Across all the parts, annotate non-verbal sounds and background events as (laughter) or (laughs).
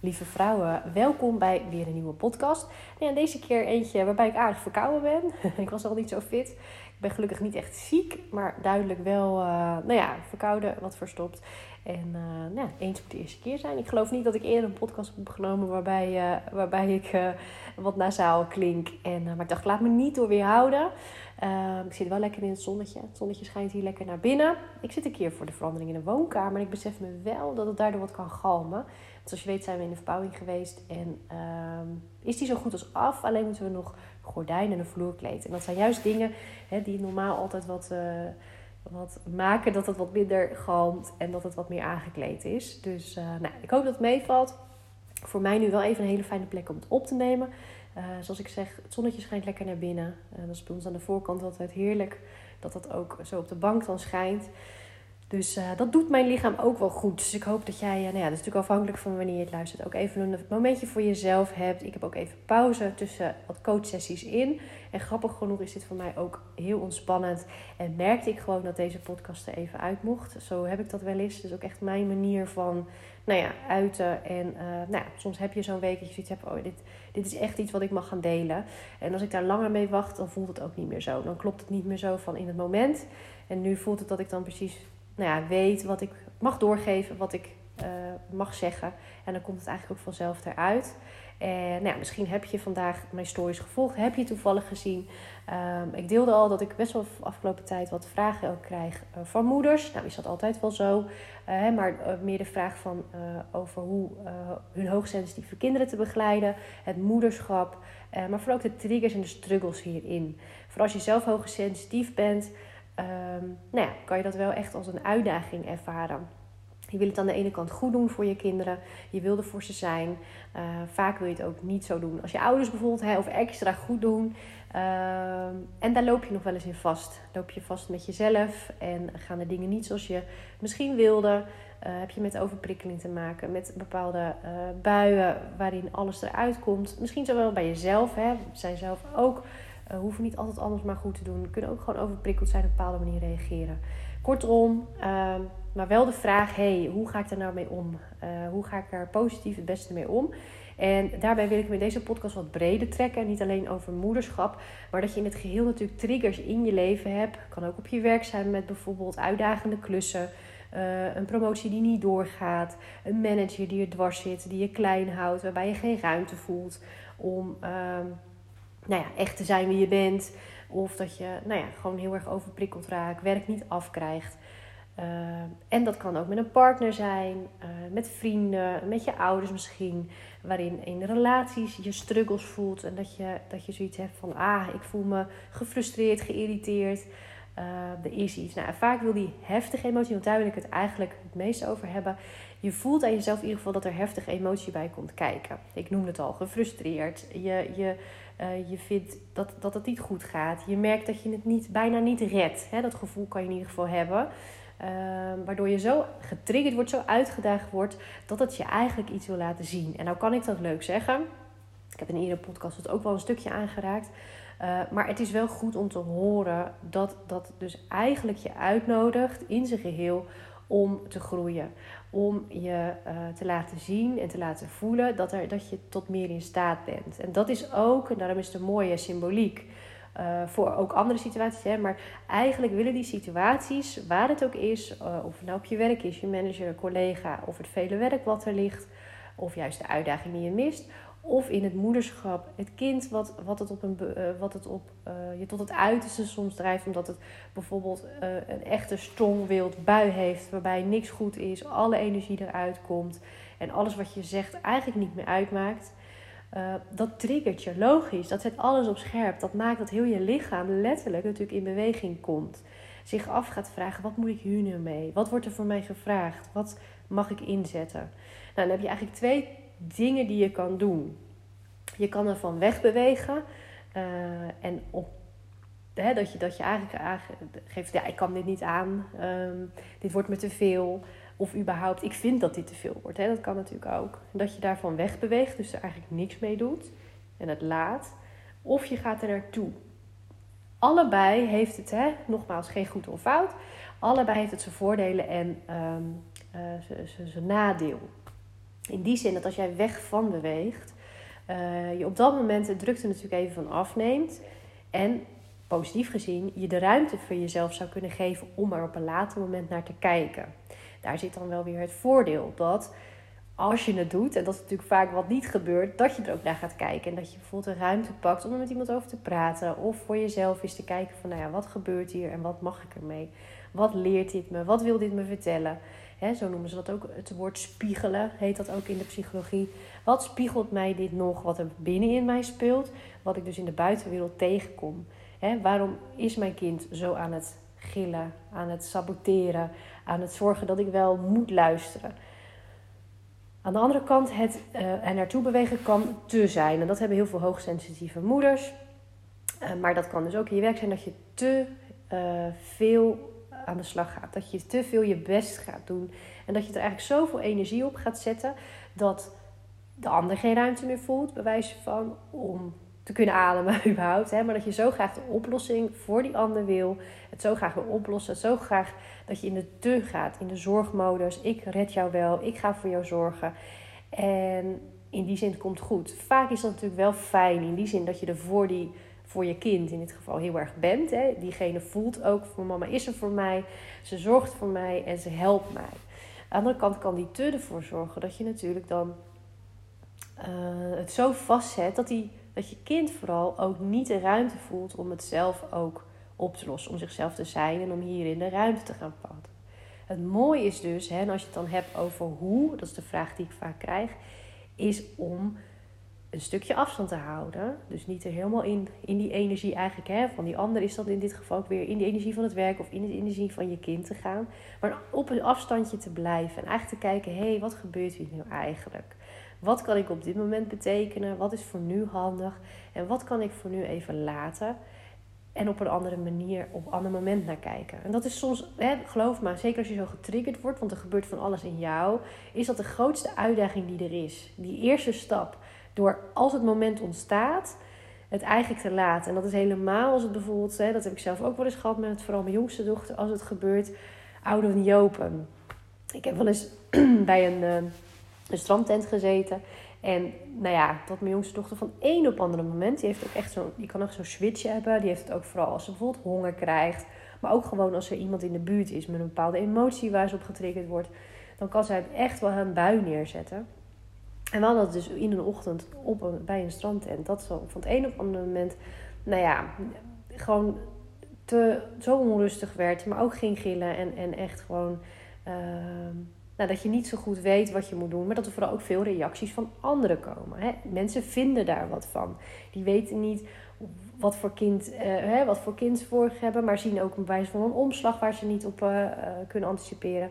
lieve vrouwen, welkom bij weer een nieuwe podcast. En deze keer eentje waarbij ik aardig verkouden ben. (laughs) ik was al niet zo fit. Ik ben gelukkig niet echt ziek, maar duidelijk wel, uh, nou ja, verkouden, wat verstopt. En uh, nou, eens moet de eerste keer zijn. Ik geloof niet dat ik eerder een podcast heb opgenomen waarbij, uh, waarbij ik wat nasaal klink. En, maar ik dacht, laat me niet door weerhouden. Uh, ik zit wel lekker in het zonnetje. Het zonnetje schijnt hier lekker naar binnen. Ik zit een keer voor de verandering in de woonkamer. En ik besef me wel dat het daardoor wat kan galmen. Zoals je weet zijn we in de verbouwing geweest. En uh, is die zo goed als af. Alleen moeten we nog gordijnen en een vloerkleed. En dat zijn juist dingen hè, die normaal altijd wat, uh, wat maken dat het wat minder galmt. En dat het wat meer aangekleed is. Dus uh, nou, ik hoop dat het meevalt. Voor mij nu wel even een hele fijne plek om het op te nemen. Uh, zoals ik zeg, het zonnetje schijnt lekker naar binnen. Dat is bij ons aan de voorkant altijd heerlijk. Dat dat ook zo op de bank dan schijnt. Dus uh, dat doet mijn lichaam ook wel goed. Dus ik hoop dat jij, nou ja, dat is natuurlijk afhankelijk van wanneer je het luistert, ook even een momentje voor jezelf hebt. Ik heb ook even pauze tussen wat coachsessies in. En grappig genoeg is dit voor mij ook heel ontspannend. En merkte ik gewoon dat deze podcast er even uit mocht. Zo heb ik dat wel eens. Dus ook echt mijn manier van nou ja, uiten. En uh, nou ja, soms heb je zo'n week dat je zoiets hebt, oh, dit, dit is echt iets wat ik mag gaan delen. En als ik daar langer mee wacht, dan voelt het ook niet meer zo. Dan klopt het niet meer zo van in het moment. En nu voelt het dat ik dan precies nou ja, weet wat ik mag doorgeven, wat ik uh, mag zeggen. En dan komt het eigenlijk ook vanzelf eruit. En nou ja, misschien heb je vandaag mijn stories gevolgd. Heb je toevallig gezien. Um, ik deelde al dat ik best wel afgelopen tijd wat vragen ook krijg uh, van moeders. Nou is dat altijd wel zo. Uh, maar uh, meer de vraag van over hoe hun hoogsensitieve kinderen te begeleiden. Het moederschap. maar vooral ook de triggers en de struggles hierin. Voor als je zelf hoogsensitief bent. Um, nou ja, kan je dat wel echt als een uitdaging ervaren. Je wil het aan de ene kant goed doen voor je kinderen. Je wil er voor ze zijn. Uh, vaak wil je het ook niet zo doen als je ouders bijvoorbeeld, hè, of extra goed doen. Uh, en daar loop je nog wel eens in vast. Loop je vast met jezelf en gaan de dingen niet zoals je misschien wilde. Uh, heb je met overprikkeling te maken, met bepaalde uh, buien waarin alles eruit komt. Misschien zowel bij jezelf, hè. Zijn zelf ook, uh, hoeven niet altijd alles maar goed te doen. Kunnen ook gewoon overprikkeld zijn op bepaalde manier reageren. Kortom, uh, maar wel de vraag: hey, hoe ga ik daar nou mee om? Uh, hoe ga ik er positief het beste mee om? En daarbij wil ik met deze podcast wat breder trekken. Niet alleen over moederschap, maar dat je in het geheel natuurlijk triggers in je leven hebt. Kan ook op je werk zijn met bijvoorbeeld uitdagende klussen. Uh, een promotie die niet doorgaat. Een manager die er dwars zit, die je klein houdt, waarbij je geen ruimte voelt om uh, nou ja, echt te zijn wie je bent. Of dat je nou ja, gewoon heel erg overprikkeld raakt, werk niet afkrijgt. Uh, en dat kan ook met een partner zijn, uh, met vrienden, met je ouders misschien. Waarin in relaties je struggles voelt en dat je, dat je zoiets hebt van... ah, ik voel me gefrustreerd, geïrriteerd. Uh, er is iets. Nou, vaak wil die heftige emotie, want daar wil ik het eigenlijk het meest over hebben. Je voelt aan jezelf in ieder geval dat er heftige emotie bij komt kijken. Ik noemde het al, gefrustreerd. Je, je, uh, je vindt dat, dat het niet goed gaat. Je merkt dat je het niet, bijna niet redt. Hè? Dat gevoel kan je in ieder geval hebben. Uh, waardoor je zo getriggerd wordt, zo uitgedaagd wordt, dat het je eigenlijk iets wil laten zien. En nou kan ik dat leuk zeggen. Ik heb in iedere podcast het ook wel een stukje aangeraakt. Uh, maar het is wel goed om te horen dat dat dus eigenlijk je uitnodigt in zijn geheel om te groeien. Om je uh, te laten zien en te laten voelen dat, er, dat je tot meer in staat bent. En dat is ook, en daarom is het een mooie symboliek. Uh, voor ook andere situaties. Hè? Maar eigenlijk willen die situaties, waar het ook is, uh, of het nou op je werk is, je manager, collega, of het vele werk wat er ligt, of juist de uitdaging die je mist, of in het moederschap, het kind wat, wat, het op een, uh, wat het op, je tot het uiterste soms drijft, omdat het bijvoorbeeld een echte strong-wild bui heeft, waarbij niks goed is, alle energie eruit komt en alles wat je zegt eigenlijk niet meer uitmaakt. Dat triggert je, logisch. Dat zet alles op scherp. Dat maakt dat heel je lichaam letterlijk natuurlijk in beweging komt. Zich af gaat vragen, wat moet ik hier nu mee? Wat wordt er voor mij gevraagd? Wat mag ik inzetten? Nou, dan heb je eigenlijk twee dingen die je kan doen. Je kan ervan wegbewegen. Uh, en op, dat, je, dat je eigenlijk aangeeft, ja, ik kan dit niet aan. Um, dit wordt me te veel. Of überhaupt, ik vind dat dit te veel wordt. Dat kan natuurlijk ook. Dat je daarvan wegbeweegt, dus er eigenlijk niks mee doet. En het laat. Of je gaat er naartoe. Allebei heeft het, hè, nogmaals, geen goed of fout. Allebei heeft het zijn voordelen en um, uh, zijn nadeel. In die zin dat als jij weg van beweegt, uh, je op dat moment de drukte natuurlijk even van afneemt. En positief gezien, je de ruimte voor jezelf zou kunnen geven om er op een later moment naar te kijken. Daar zit dan wel weer het voordeel dat als je het doet, en dat is natuurlijk vaak wat niet gebeurt, dat je er ook naar gaat kijken. En dat je bijvoorbeeld een ruimte pakt om er met iemand over te praten. Of voor jezelf eens te kijken van, nou ja, wat gebeurt hier en wat mag ik ermee? Wat leert dit me? Wat wil dit me vertellen? Zo noemen ze dat ook. Het woord spiegelen heet dat ook in de psychologie. Wat spiegelt mij dit nog? Wat er binnen in mij speelt? Wat ik dus in de buitenwereld tegenkom. waarom is mijn kind zo aan het gillen, aan het saboteren, aan het zorgen dat ik wel moet luisteren? Aan de andere kant, het uh, er naartoe bewegen kan te zijn. En dat hebben heel veel hoogsensitieve moeders. Uh, maar dat kan dus ook in je werk zijn dat je te uh, veel aan de slag gaat. Dat je te veel je best gaat doen. En dat je er eigenlijk zoveel energie op gaat zetten dat de ander geen ruimte meer voelt, bij wijze van om te kunnen ademen (laughs) überhaupt. Hè? Maar dat je zo graag de oplossing voor die ander wil. Het zo graag wil oplossen. Het zo graag dat je in de te gaat, in de zorgmodus. Ik red jou wel, ik ga voor jou zorgen. En in die zin komt goed. Vaak is dat natuurlijk wel fijn in die zin dat je er voor, die, voor je kind in dit geval heel erg bent. Hè? Diegene voelt ook voor mama is er voor mij. Ze zorgt voor mij en ze helpt mij. Aan de andere kant kan die te ervoor zorgen dat je natuurlijk dan uh, het zo vastzet dat, die, dat je kind vooral ook niet de ruimte voelt om het zelf ook op te lossen. Om zichzelf te zijn en om hierin de ruimte te gaan vatten. Het mooie is dus, hè, en als je het dan hebt over hoe, dat is de vraag die ik vaak krijg, is om een stukje afstand te houden. Dus niet er helemaal in, in die energie eigenlijk hè, van die ander is dat in dit geval ook weer in die energie van het werk of in de energie van je kind te gaan. Maar op een afstandje te blijven en eigenlijk te kijken, hé, hey, wat gebeurt hier nu eigenlijk? Wat kan ik op dit moment betekenen? Wat is voor nu handig? En wat kan ik voor nu even laten? En op een andere manier, op een ander moment naar kijken. En dat is soms, hè, geloof me, zeker als je zo getriggerd wordt, want er gebeurt van alles in jou, is dat de grootste uitdaging die er is. Die eerste stap. Door als het moment ontstaat, het eigenlijk te laten. En dat is helemaal als het bijvoorbeeld, hè, dat heb ik zelf ook wel eens gehad met vooral mijn jongste dochter, als het gebeurt, of the open. Ik heb wel eens (clears throat) bij een. Uh, een strandtent gezeten. En nou ja, dat mijn jongste dochter van één op andere moment, die heeft ook echt zo'n, die kan ook zo'n switch hebben. Die heeft het ook vooral als ze bijvoorbeeld honger krijgt. Maar ook gewoon als er iemand in de buurt is met een bepaalde emotie waar ze op getriggerd wordt. Dan kan zij echt wel een bui neerzetten. En we hadden dat dus in een ochtend op een, bij een strandtent. Dat zo van het een op andere moment, nou ja, gewoon te, zo onrustig werd. Maar ook ging gillen en, en echt gewoon... Uh, nou, dat je niet zo goed weet wat je moet doen, maar dat er vooral ook veel reacties van anderen komen. Hè? Mensen vinden daar wat van. Die weten niet wat voor kind, uh, hè, wat voor kind ze vorig hebben, maar zien ook een wijze van een omslag waar ze niet op uh, kunnen anticiperen.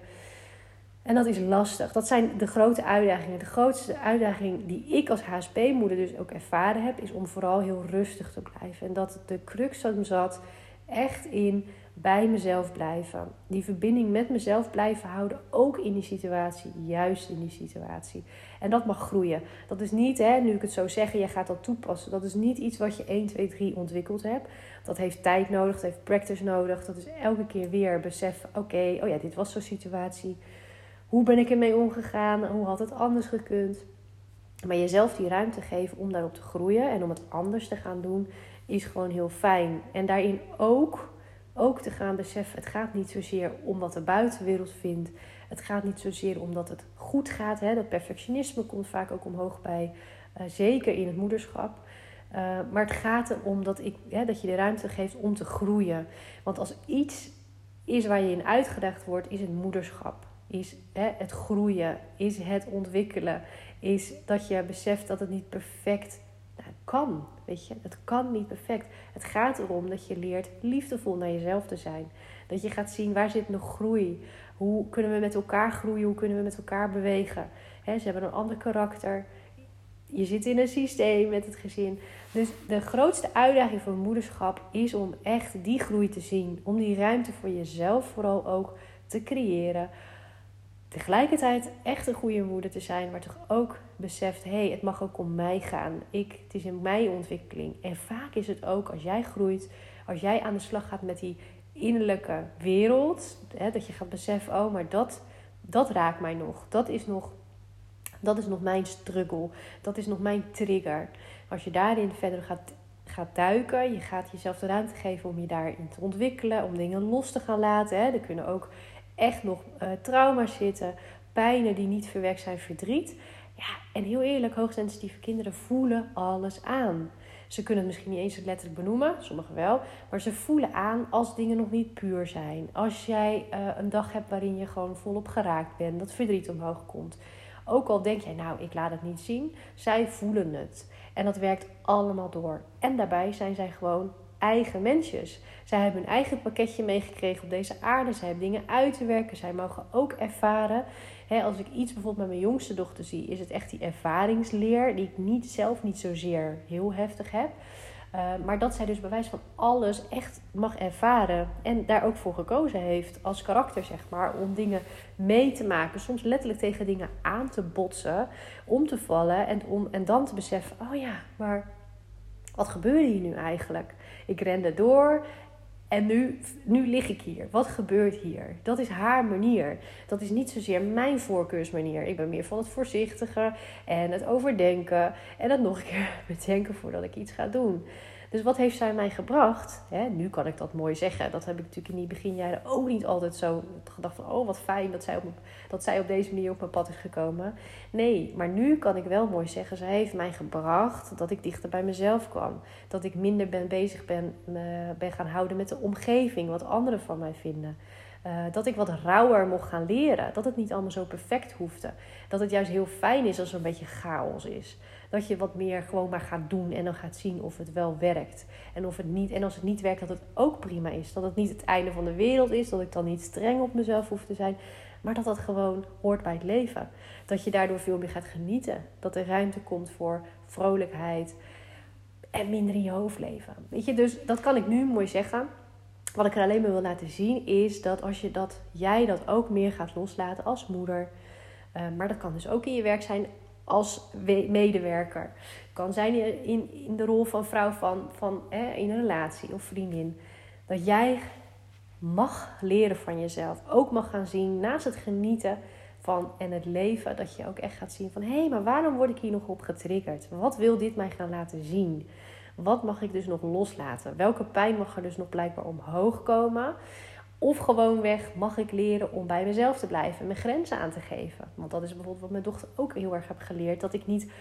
En dat is lastig. Dat zijn de grote uitdagingen. De grootste uitdaging die ik als HSP-moeder dus ook ervaren heb, is om vooral heel rustig te blijven. En dat de crux zat echt in bij mezelf blijven. Die verbinding met mezelf blijven houden, ook in die situatie, juist in die situatie. En dat mag groeien. Dat is niet, hè, nu ik het zo zeg, je gaat dat toepassen. Dat is niet iets wat je 1, 2, 3 ontwikkeld hebt. Dat heeft tijd nodig, dat heeft practice nodig. Dat is elke keer weer beseffen, oké, oh ja, dit was zo'n situatie. Hoe ben ik ermee omgegaan? Hoe had het anders gekund? Maar jezelf die ruimte geven om daarop te groeien en om het anders te gaan doen, is gewoon heel fijn. En daarin ook ook te gaan beseffen, het gaat niet zozeer om wat de buitenwereld vindt. Het gaat niet zozeer omdat het goed gaat. Hè. Dat perfectionisme komt vaak ook omhoog bij, uh, zeker in het moederschap. Uh, maar het gaat erom dat, ik, hè, dat je de ruimte geeft om te groeien. Want als iets is waar je in uitgedaagd wordt, is het moederschap. Is hè, het groeien, is het ontwikkelen. Is dat je beseft dat het niet perfect nou, kan. Weet je, het kan niet perfect. Het gaat erom dat je leert liefdevol naar jezelf te zijn. Dat je gaat zien waar zit nog groei. Hoe kunnen we met elkaar groeien? Hoe kunnen we met elkaar bewegen? ze hebben een ander karakter. Je zit in een systeem met het gezin. Dus de grootste uitdaging voor moederschap is om echt die groei te zien. Om die ruimte voor jezelf vooral ook te creëren tegelijkertijd echt een goede moeder te zijn, maar toch ook beseft: hé, hey, het mag ook om mij gaan. Ik, het is in mijn ontwikkeling. En vaak is het ook als jij groeit, als jij aan de slag gaat met die innerlijke wereld, hè, dat je gaat beseffen: oh, maar dat, dat raakt mij nog. Dat is nog Dat is nog mijn struggle. Dat is nog mijn trigger. Als je daarin verder gaat, gaat duiken, je gaat jezelf de ruimte geven om je daarin te ontwikkelen, om dingen los te gaan laten. Hè. Er kunnen ook echt nog uh, trauma's zitten, pijnen die niet verwerkt zijn, verdriet. Ja, en heel eerlijk, hoogsensitieve kinderen voelen alles aan. Ze kunnen het misschien niet eens letterlijk benoemen, sommigen wel. Maar ze voelen aan als dingen nog niet puur zijn. Als jij uh, een dag hebt waarin je gewoon volop geraakt bent, dat verdriet omhoog komt. Ook al denk jij, nou, ik laat het niet zien, zij voelen het. En dat werkt allemaal door. En daarbij zijn zij gewoon eigen mensjes. Zij hebben hun eigen pakketje meegekregen op deze aarde. Zij hebben dingen uit te werken. Zij mogen ook ervaren. als ik iets bijvoorbeeld met mijn jongste dochter zie, is het echt die ervaringsleer die ik niet, zelf niet zozeer heel heftig heb. Uh, maar dat zij dus bewijs van alles echt mag ervaren. En daar ook voor gekozen heeft als karakter, zeg maar. Om dingen mee te maken. Soms letterlijk tegen dingen aan te botsen. Om te vallen. En, om, en dan te beseffen: oh ja, maar wat gebeurde hier nu eigenlijk? Ik rende door en nu, nu lig ik hier. Wat gebeurt hier? Dat is haar manier. Dat is niet zozeer mijn voorkeursmanier. Ik ben meer van het voorzichtige en het overdenken. En het nog een keer (laughs) bedenken voordat ik iets ga doen. Dus wat heeft zij mij gebracht? Hè, nu kan ik dat mooi zeggen. Dat heb ik natuurlijk in die beginjaren ook niet altijd zo gedacht van... oh, wat fijn dat zij, op, dat zij op deze manier op mijn pad is gekomen. Nee, maar nu kan ik wel mooi zeggen... zij heeft mij gebracht dat ik dichter bij mezelf kwam. Dat ik minder ben bezig ben, me, gaan houden met de omgeving. Wat anderen van mij vinden. Uh, dat ik wat rauwer mocht gaan leren. Dat het niet allemaal zo perfect hoefde. Dat het juist heel fijn is als er een beetje chaos is dat je wat meer gewoon maar gaat doen en dan gaat zien of het wel werkt. En, of het niet, en als het niet werkt, dat het ook prima is. Dat het niet het einde van de wereld is, dat ik dan niet streng op mezelf hoef te zijn, maar dat dat gewoon hoort bij het leven. Dat je daardoor veel meer gaat genieten. Dat er ruimte komt voor vrolijkheid en minder in je hoofd leven. Weet je, dus dat kan ik nu mooi zeggen. Wat ik er alleen maar wil laten zien is dat als je dat, jij dat ook meer gaat loslaten als moeder. Uh, maar dat kan dus ook in je werk zijn als medewerker. Kan zijn in, in de rol van vrouw van, van hè, in een relatie of vriendin. Dat jij mag leren van jezelf. Ook mag gaan zien naast het genieten van en het leven. Dat je ook echt gaat zien van hé, hey, maar waarom word ik hier nog op getriggerd? Wat wil dit mij gaan laten zien? Wat mag ik dus nog loslaten? Welke pijn mag er dus nog blijkbaar omhoog komen? Of gewoonweg mag ik leren om bij mezelf te blijven en mijn grenzen aan te geven. Want dat is bijvoorbeeld wat mijn dochter ook heel erg heb geleerd. Dat ik niet,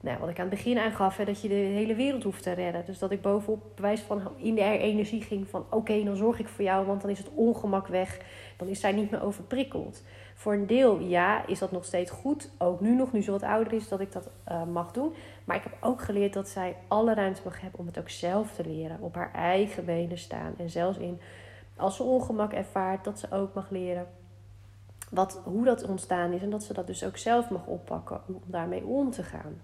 nou, wat ik aan het begin aangaf, hè, dat je de hele wereld hoeft te redden. Dus dat ik bovenop bewijs van in de energie ging van oké, dan zorg ik voor jou, want dan is het ongemak weg. Dan is zij niet meer overprikkeld. Voor een deel, ja, is dat nog steeds goed. Ook nu nog, nu ze wat ouder is, dat ik dat uh, mag doen. Maar ik heb ook geleerd dat zij alle ruimte mag hebben om het ook zelf te leren. Op haar eigen benen staan. En zelfs in als ze ongemak ervaart, dat ze ook mag leren wat, hoe dat ontstaan is. En dat ze dat dus ook zelf mag oppakken om daarmee om te gaan.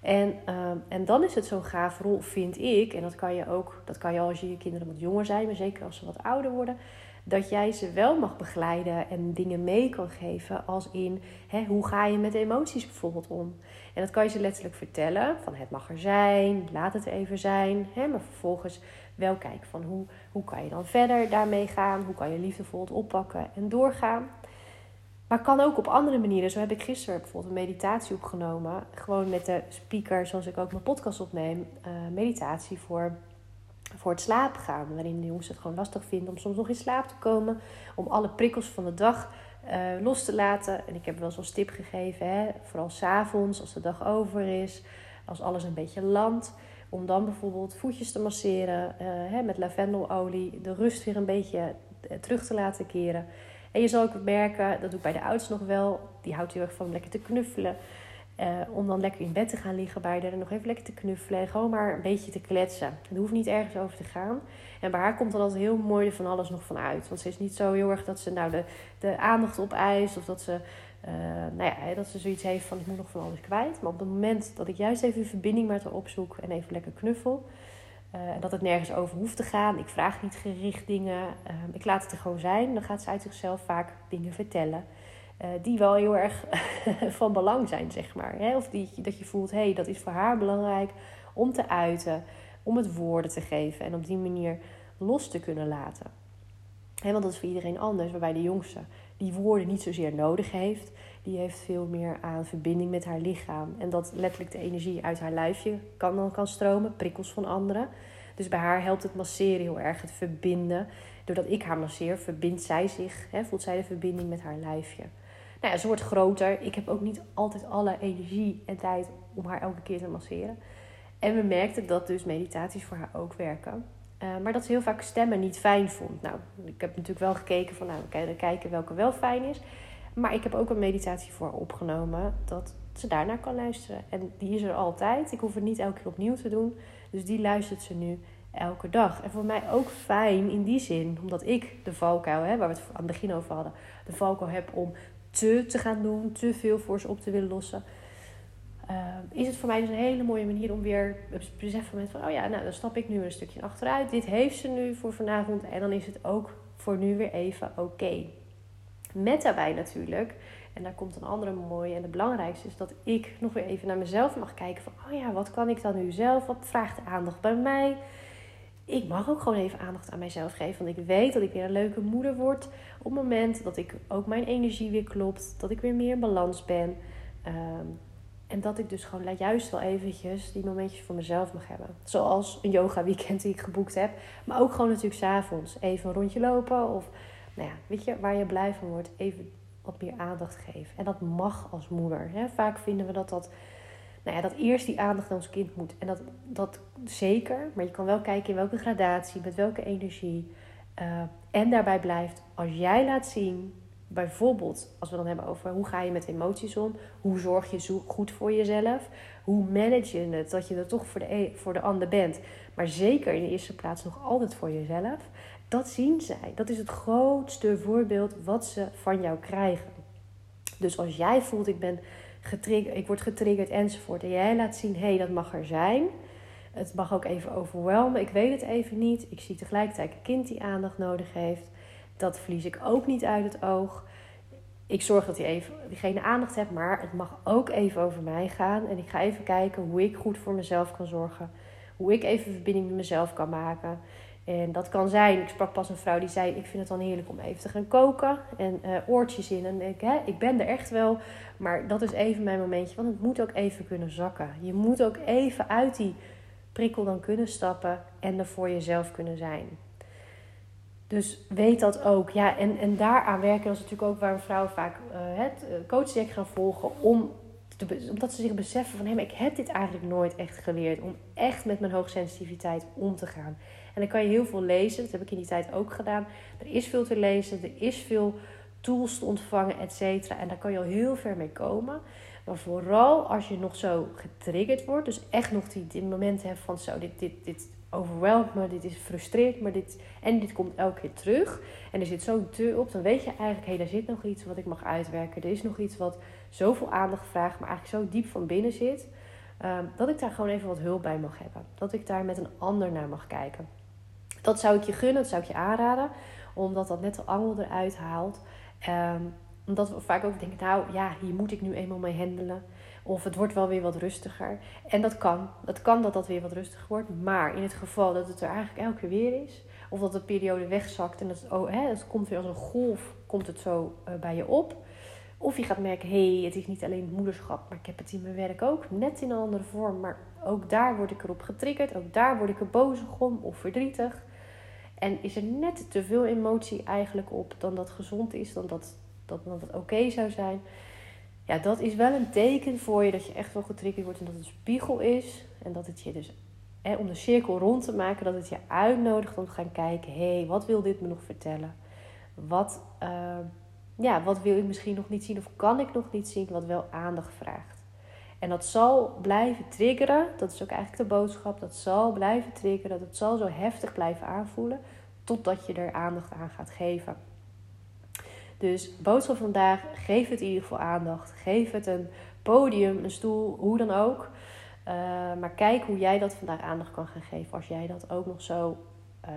En, ehm, en dan is het zo'n gaaf rol, vind ik. En dat kan je ook, dat kan je als je je kinderen wat jonger zijn, maar zeker als ze wat ouder worden. Dat jij ze wel mag begeleiden en dingen mee kan geven. Als in hè, hoe ga je met emoties bijvoorbeeld om? En dat kan je ze letterlijk vertellen. Van het mag er zijn, laat het even zijn. Hè, maar vervolgens wel kijken van hoe, hoe kan je dan verder daarmee gaan? Hoe kan je liefdevol het oppakken en doorgaan? Maar kan ook op andere manieren. Zo heb ik gisteren bijvoorbeeld een meditatie opgenomen. Gewoon met de speaker, zoals ik ook mijn podcast opneem. Uh, meditatie voor, voor het slapen gaan. Waarin de jongens het gewoon lastig vinden om soms nog in slaap te komen. Om alle prikkels van de dag uh, los te laten. En ik heb wel zo'n tip gegeven. Hè, vooral s'avonds, als de dag over is. Als alles een beetje landt. Om dan bijvoorbeeld voetjes te masseren uh, hè, met lavendelolie. De rust weer een beetje eh, terug te laten keren. En je zal ook merken, dat doe ik bij de ouders nog wel. Die houdt heel erg van lekker te knuffelen. Uh, om dan lekker in bed te gaan liggen bij haar en nog even lekker te knuffelen. En gewoon maar een beetje te kletsen. Er hoeft niet ergens over te gaan. En bij haar komt dan altijd heel mooi van alles nog van uit. Want ze is niet zo heel erg dat ze nou de, de aandacht op eist. Of dat ze uh, nou ja, dat ze zoiets heeft van ik moet nog van alles kwijt. Maar op het moment dat ik juist even een verbinding met haar opzoek en even lekker knuffel. Uh, en dat het nergens over hoeft te gaan. Ik vraag niet gericht dingen. Ik laat het er gewoon zijn. Dan gaat ze uit zichzelf vaak dingen vertellen. Uh, die wel heel erg (laughs) van belang zijn, zeg maar. Of die, dat je voelt, hé, hey, dat is voor haar belangrijk om te uiten. Om het woorden te geven. En op die manier los te kunnen laten. Want dat is voor iedereen anders. Waarbij de jongste die woorden niet zozeer nodig heeft. die heeft veel meer aan verbinding met haar lichaam. En dat letterlijk de energie uit haar lijfje kan, dan kan stromen, prikkels van anderen. Dus bij haar helpt het masseren heel erg, het verbinden. Doordat ik haar masseer, verbindt zij zich, hè, voelt zij de verbinding met haar lijfje. Nou ze wordt groter. Ik heb ook niet altijd alle energie en tijd om haar elke keer te masseren. En we merkten dat dus meditaties voor haar ook werken. Uh, maar dat ze heel vaak stemmen niet fijn vond. Nou, ik heb natuurlijk wel gekeken van, nou, we kijken welke wel fijn is. Maar ik heb ook een meditatie voor haar opgenomen dat ze daarnaar kan luisteren. En die is er altijd. Ik hoef het niet elke keer opnieuw te doen. Dus die luistert ze nu elke dag. En voor mij ook fijn in die zin, omdat ik de valkuil, waar we het aan het begin over hadden, de valkuil heb om te te gaan doen, te veel voor ze op te willen lossen. Uh, is het voor mij dus een hele mooie manier om weer te beseffen met van, oh ja, nou dan stap ik nu een stukje achteruit. Dit heeft ze nu voor vanavond en dan is het ook voor nu weer even oké. Met daarbij natuurlijk, en daar komt een andere mooie en de belangrijkste is dat ik nog weer even naar mezelf mag kijken van, oh ja, wat kan ik dan nu zelf? Wat vraagt aandacht bij mij? ik mag ook gewoon even aandacht aan mijzelf geven. Want ik weet dat ik weer een leuke moeder word. Op het moment dat ik ook mijn energie weer klopt. Dat ik weer meer in balans ben. Ehm, en dat ik dus gewoon juist wel eventjes die momentjes voor mezelf mag hebben. Zoals een yoga weekend die ik geboekt heb. Maar ook gewoon natuurlijk s'avonds. Even een rondje lopen. Of nou ja, weet je, waar je blij van wordt. Even wat meer aandacht geven. En dat mag als moeder. Hè? Vaak vinden we dat dat nou ja, dat eerst die aandacht naar ons kind moet. En dat, dat zeker, maar je kan wel kijken in welke gradatie, met welke energie. Uh, en daarbij blijft, als jij laat zien, bijvoorbeeld als we dan hebben over hoe ga je met emoties om, hoe zorg je goed voor jezelf, hoe manage je het dat je er toch voor de, e, voor de ander bent, maar zeker in de eerste plaats nog altijd voor jezelf. Dat zien zij. Dat is het grootste voorbeeld wat ze van jou krijgen. Dus als jij voelt, ik ben getriggerd, ik word getriggerd enzovoort. En jij laat zien, hé, hey, dat mag er zijn. Het mag ook even overwelmen. Ik weet het even niet. Ik zie tegelijkertijd een kind die aandacht nodig heeft. Dat verlies ik ook niet uit het oog. Ik zorg dat hij even, diegene aandacht heeft, maar het mag ook even over mij gaan. En ik ga even kijken hoe ik goed voor mezelf kan zorgen. Hoe ik even verbinding met mezelf kan maken. En dat kan zijn, ik sprak pas een vrouw die zei: Ik vind het dan heerlijk om even te gaan koken en uh, oortjes in. En ik, hè, ik ben er echt wel, maar dat is even mijn momentje, want het moet ook even kunnen zakken. Je moet ook even uit die prikkel dan kunnen stappen en er voor jezelf kunnen zijn. Dus weet dat ook. Ja, en, en daaraan werken is natuurlijk ook waar vrouwen vaak uh, het coaching gaan volgen om omdat ze zich beseffen van hé, maar ik heb dit eigenlijk nooit echt geleerd om echt met mijn hoogsensitiviteit om te gaan. En dan kan je heel veel lezen. Dat heb ik in die tijd ook gedaan. Er is veel te lezen. Er is veel tools te ontvangen, et cetera. En daar kan je al heel ver mee komen. Maar vooral als je nog zo getriggerd wordt. Dus echt nog die, die momenten hebt van zo, dit, dit, dit overweldigt me, dit is frustreert me. Dit, en dit komt elke keer terug. En er zit zo'n deur op. Dan weet je eigenlijk, hé, hey, daar zit nog iets wat ik mag uitwerken. Er is nog iets wat zoveel aandacht vraagt, maar eigenlijk zo diep van binnen zit. Ehm, dat ik daar gewoon even wat hulp bij mag hebben. Dat ik daar met een ander naar mag kijken. Dat zou ik je gunnen, dat zou ik je aanraden. Omdat dat net de angel eruit haalt. Um, omdat we vaak ook denken, nou ja, hier moet ik nu eenmaal mee handelen. Of het wordt wel weer wat rustiger. En dat kan. Dat kan dat dat weer wat rustiger wordt. Maar in het geval dat het er eigenlijk elke keer weer is. Of dat de periode wegzakt en dat het, oh, hè, het komt weer als een golf, komt het zo uh, bij je op. Of je gaat merken, hé, hey, het is niet alleen moederschap, maar ik heb het in mijn werk ook. Net in een andere vorm, maar ook daar word ik erop getriggerd. Ook daar word ik er boos om of verdrietig. En is er net te veel emotie eigenlijk op dan dat gezond is, dan dat, dat, dat het oké zou zijn. Ja, dat is wel een teken voor je dat je echt wel getriggerd wordt en dat het een spiegel is. En dat het je dus, hè, om de cirkel rond te maken, dat het je uitnodigt om te gaan kijken: hé, hey, wat wil dit me nog vertellen? Wat, uh, ja, wat wil ik misschien nog niet zien of kan ik nog niet zien, wat wel aandacht vraagt? En dat zal blijven triggeren. Dat is ook eigenlijk de boodschap. Dat zal blijven triggeren. Dat het zal zo heftig blijven aanvoelen. Totdat je er aandacht aan gaat geven. Dus boodschap vandaag. Geef het in ieder geval aandacht. Geef het een podium, een stoel, hoe dan ook. Uh, maar kijk hoe jij dat vandaag aandacht kan gaan geven. Als jij dat ook nog zo uh,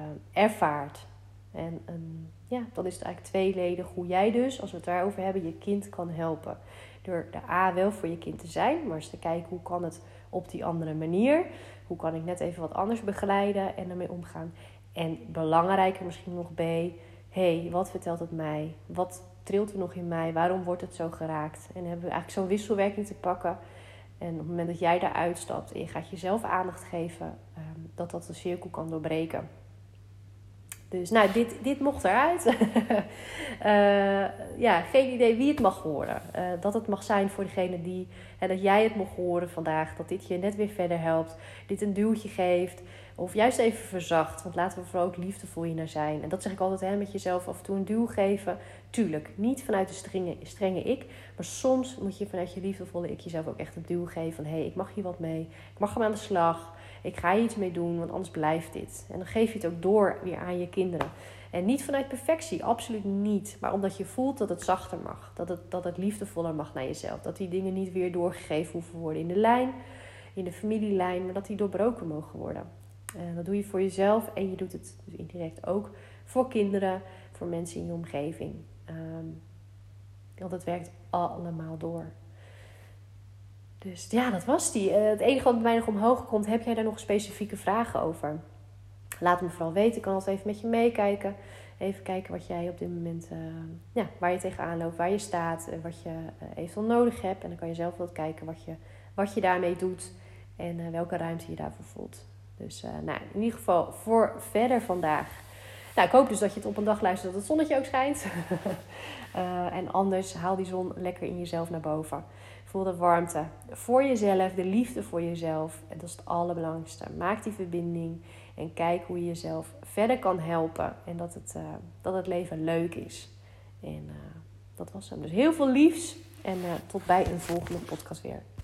ervaart. En um, ja, dan is het eigenlijk tweeledig hoe jij dus, als we het daarover hebben, je kind kan helpen. Door de A wel voor je kind te zijn, maar eens te kijken hoe kan het op die andere manier. Hoe kan ik net even wat anders begeleiden en ermee omgaan. En belangrijker misschien nog B, hey, wat vertelt het mij? Wat trilt er nog in mij? Waarom wordt het zo geraakt? En hebben we eigenlijk zo'n wisselwerking te pakken. En op het moment dat jij daar uitstapt en je gaat jezelf aandacht geven, ehm, dat dat de cirkel kan doorbreken. Dus nou, dit, dit mocht eruit. uh, (laughs) ja, geen idee wie het mag horen. Uh, dat het mag zijn voor degene die, uh, dat jij het mag horen vandaag. Dat dit je net weer verder helpt. Dit een duwtje geeft. Of juist even verzacht. Want laten we vooral ook liefdevol hier naar zijn. En dat zeg ik altijd hè, met jezelf af en toe een duw geven. Tuurlijk, niet vanuit de strenge, strenge ik. Maar soms moet je vanuit je liefdevolle ik jezelf ook echt een duw geven. Van hé, hey, ik mag hier wat mee. Ik mag hem aan de slag. Ik ga hier iets mee doen, want anders blijft dit. En dan geef je het ook door weer aan je kinderen. En niet vanuit perfectie, absoluut niet. Maar omdat je voelt dat het zachter mag. Dat het, dat het liefdevoller mag naar jezelf. Dat die dingen niet weer doorgegeven hoeven worden in de lijn, in de familielijn. Maar dat die doorbroken mogen worden. En dat doe je voor jezelf en je doet het dus indirect ook voor kinderen, voor mensen in je omgeving. Um, want het werkt allemaal door. Dus ja, dat was die. Uh, het enige wat bij mij nog omhoog komt, heb jij daar nog specifieke vragen over? Laat me vooral weten. Ik kan altijd even met je meekijken. Even kijken wat jij op dit moment, uh, ja, waar je tegenaan loopt, waar je staat, uh, wat je eventueel nodig hebt. En dan kan je zelf wat kijken wat je, wat je daarmee doet en welke ruimte je daarvoor voelt. Dus nou, in ieder geval voor verder vandaag. Nou, ik hoop dus dat je het op een dag luistert dat het zonnetje ook schijnt. (laughs) en anders haal die zon lekker in jezelf naar boven. Voel de warmte voor jezelf, de liefde voor jezelf. En dat is het allerbelangrijkste. Maak die verbinding en kijk hoe je jezelf verder kan helpen. En dat het, uh, dat het leven leuk is. En dat was hem. Dus heel veel liefs en tot bij een volgende podcast weer.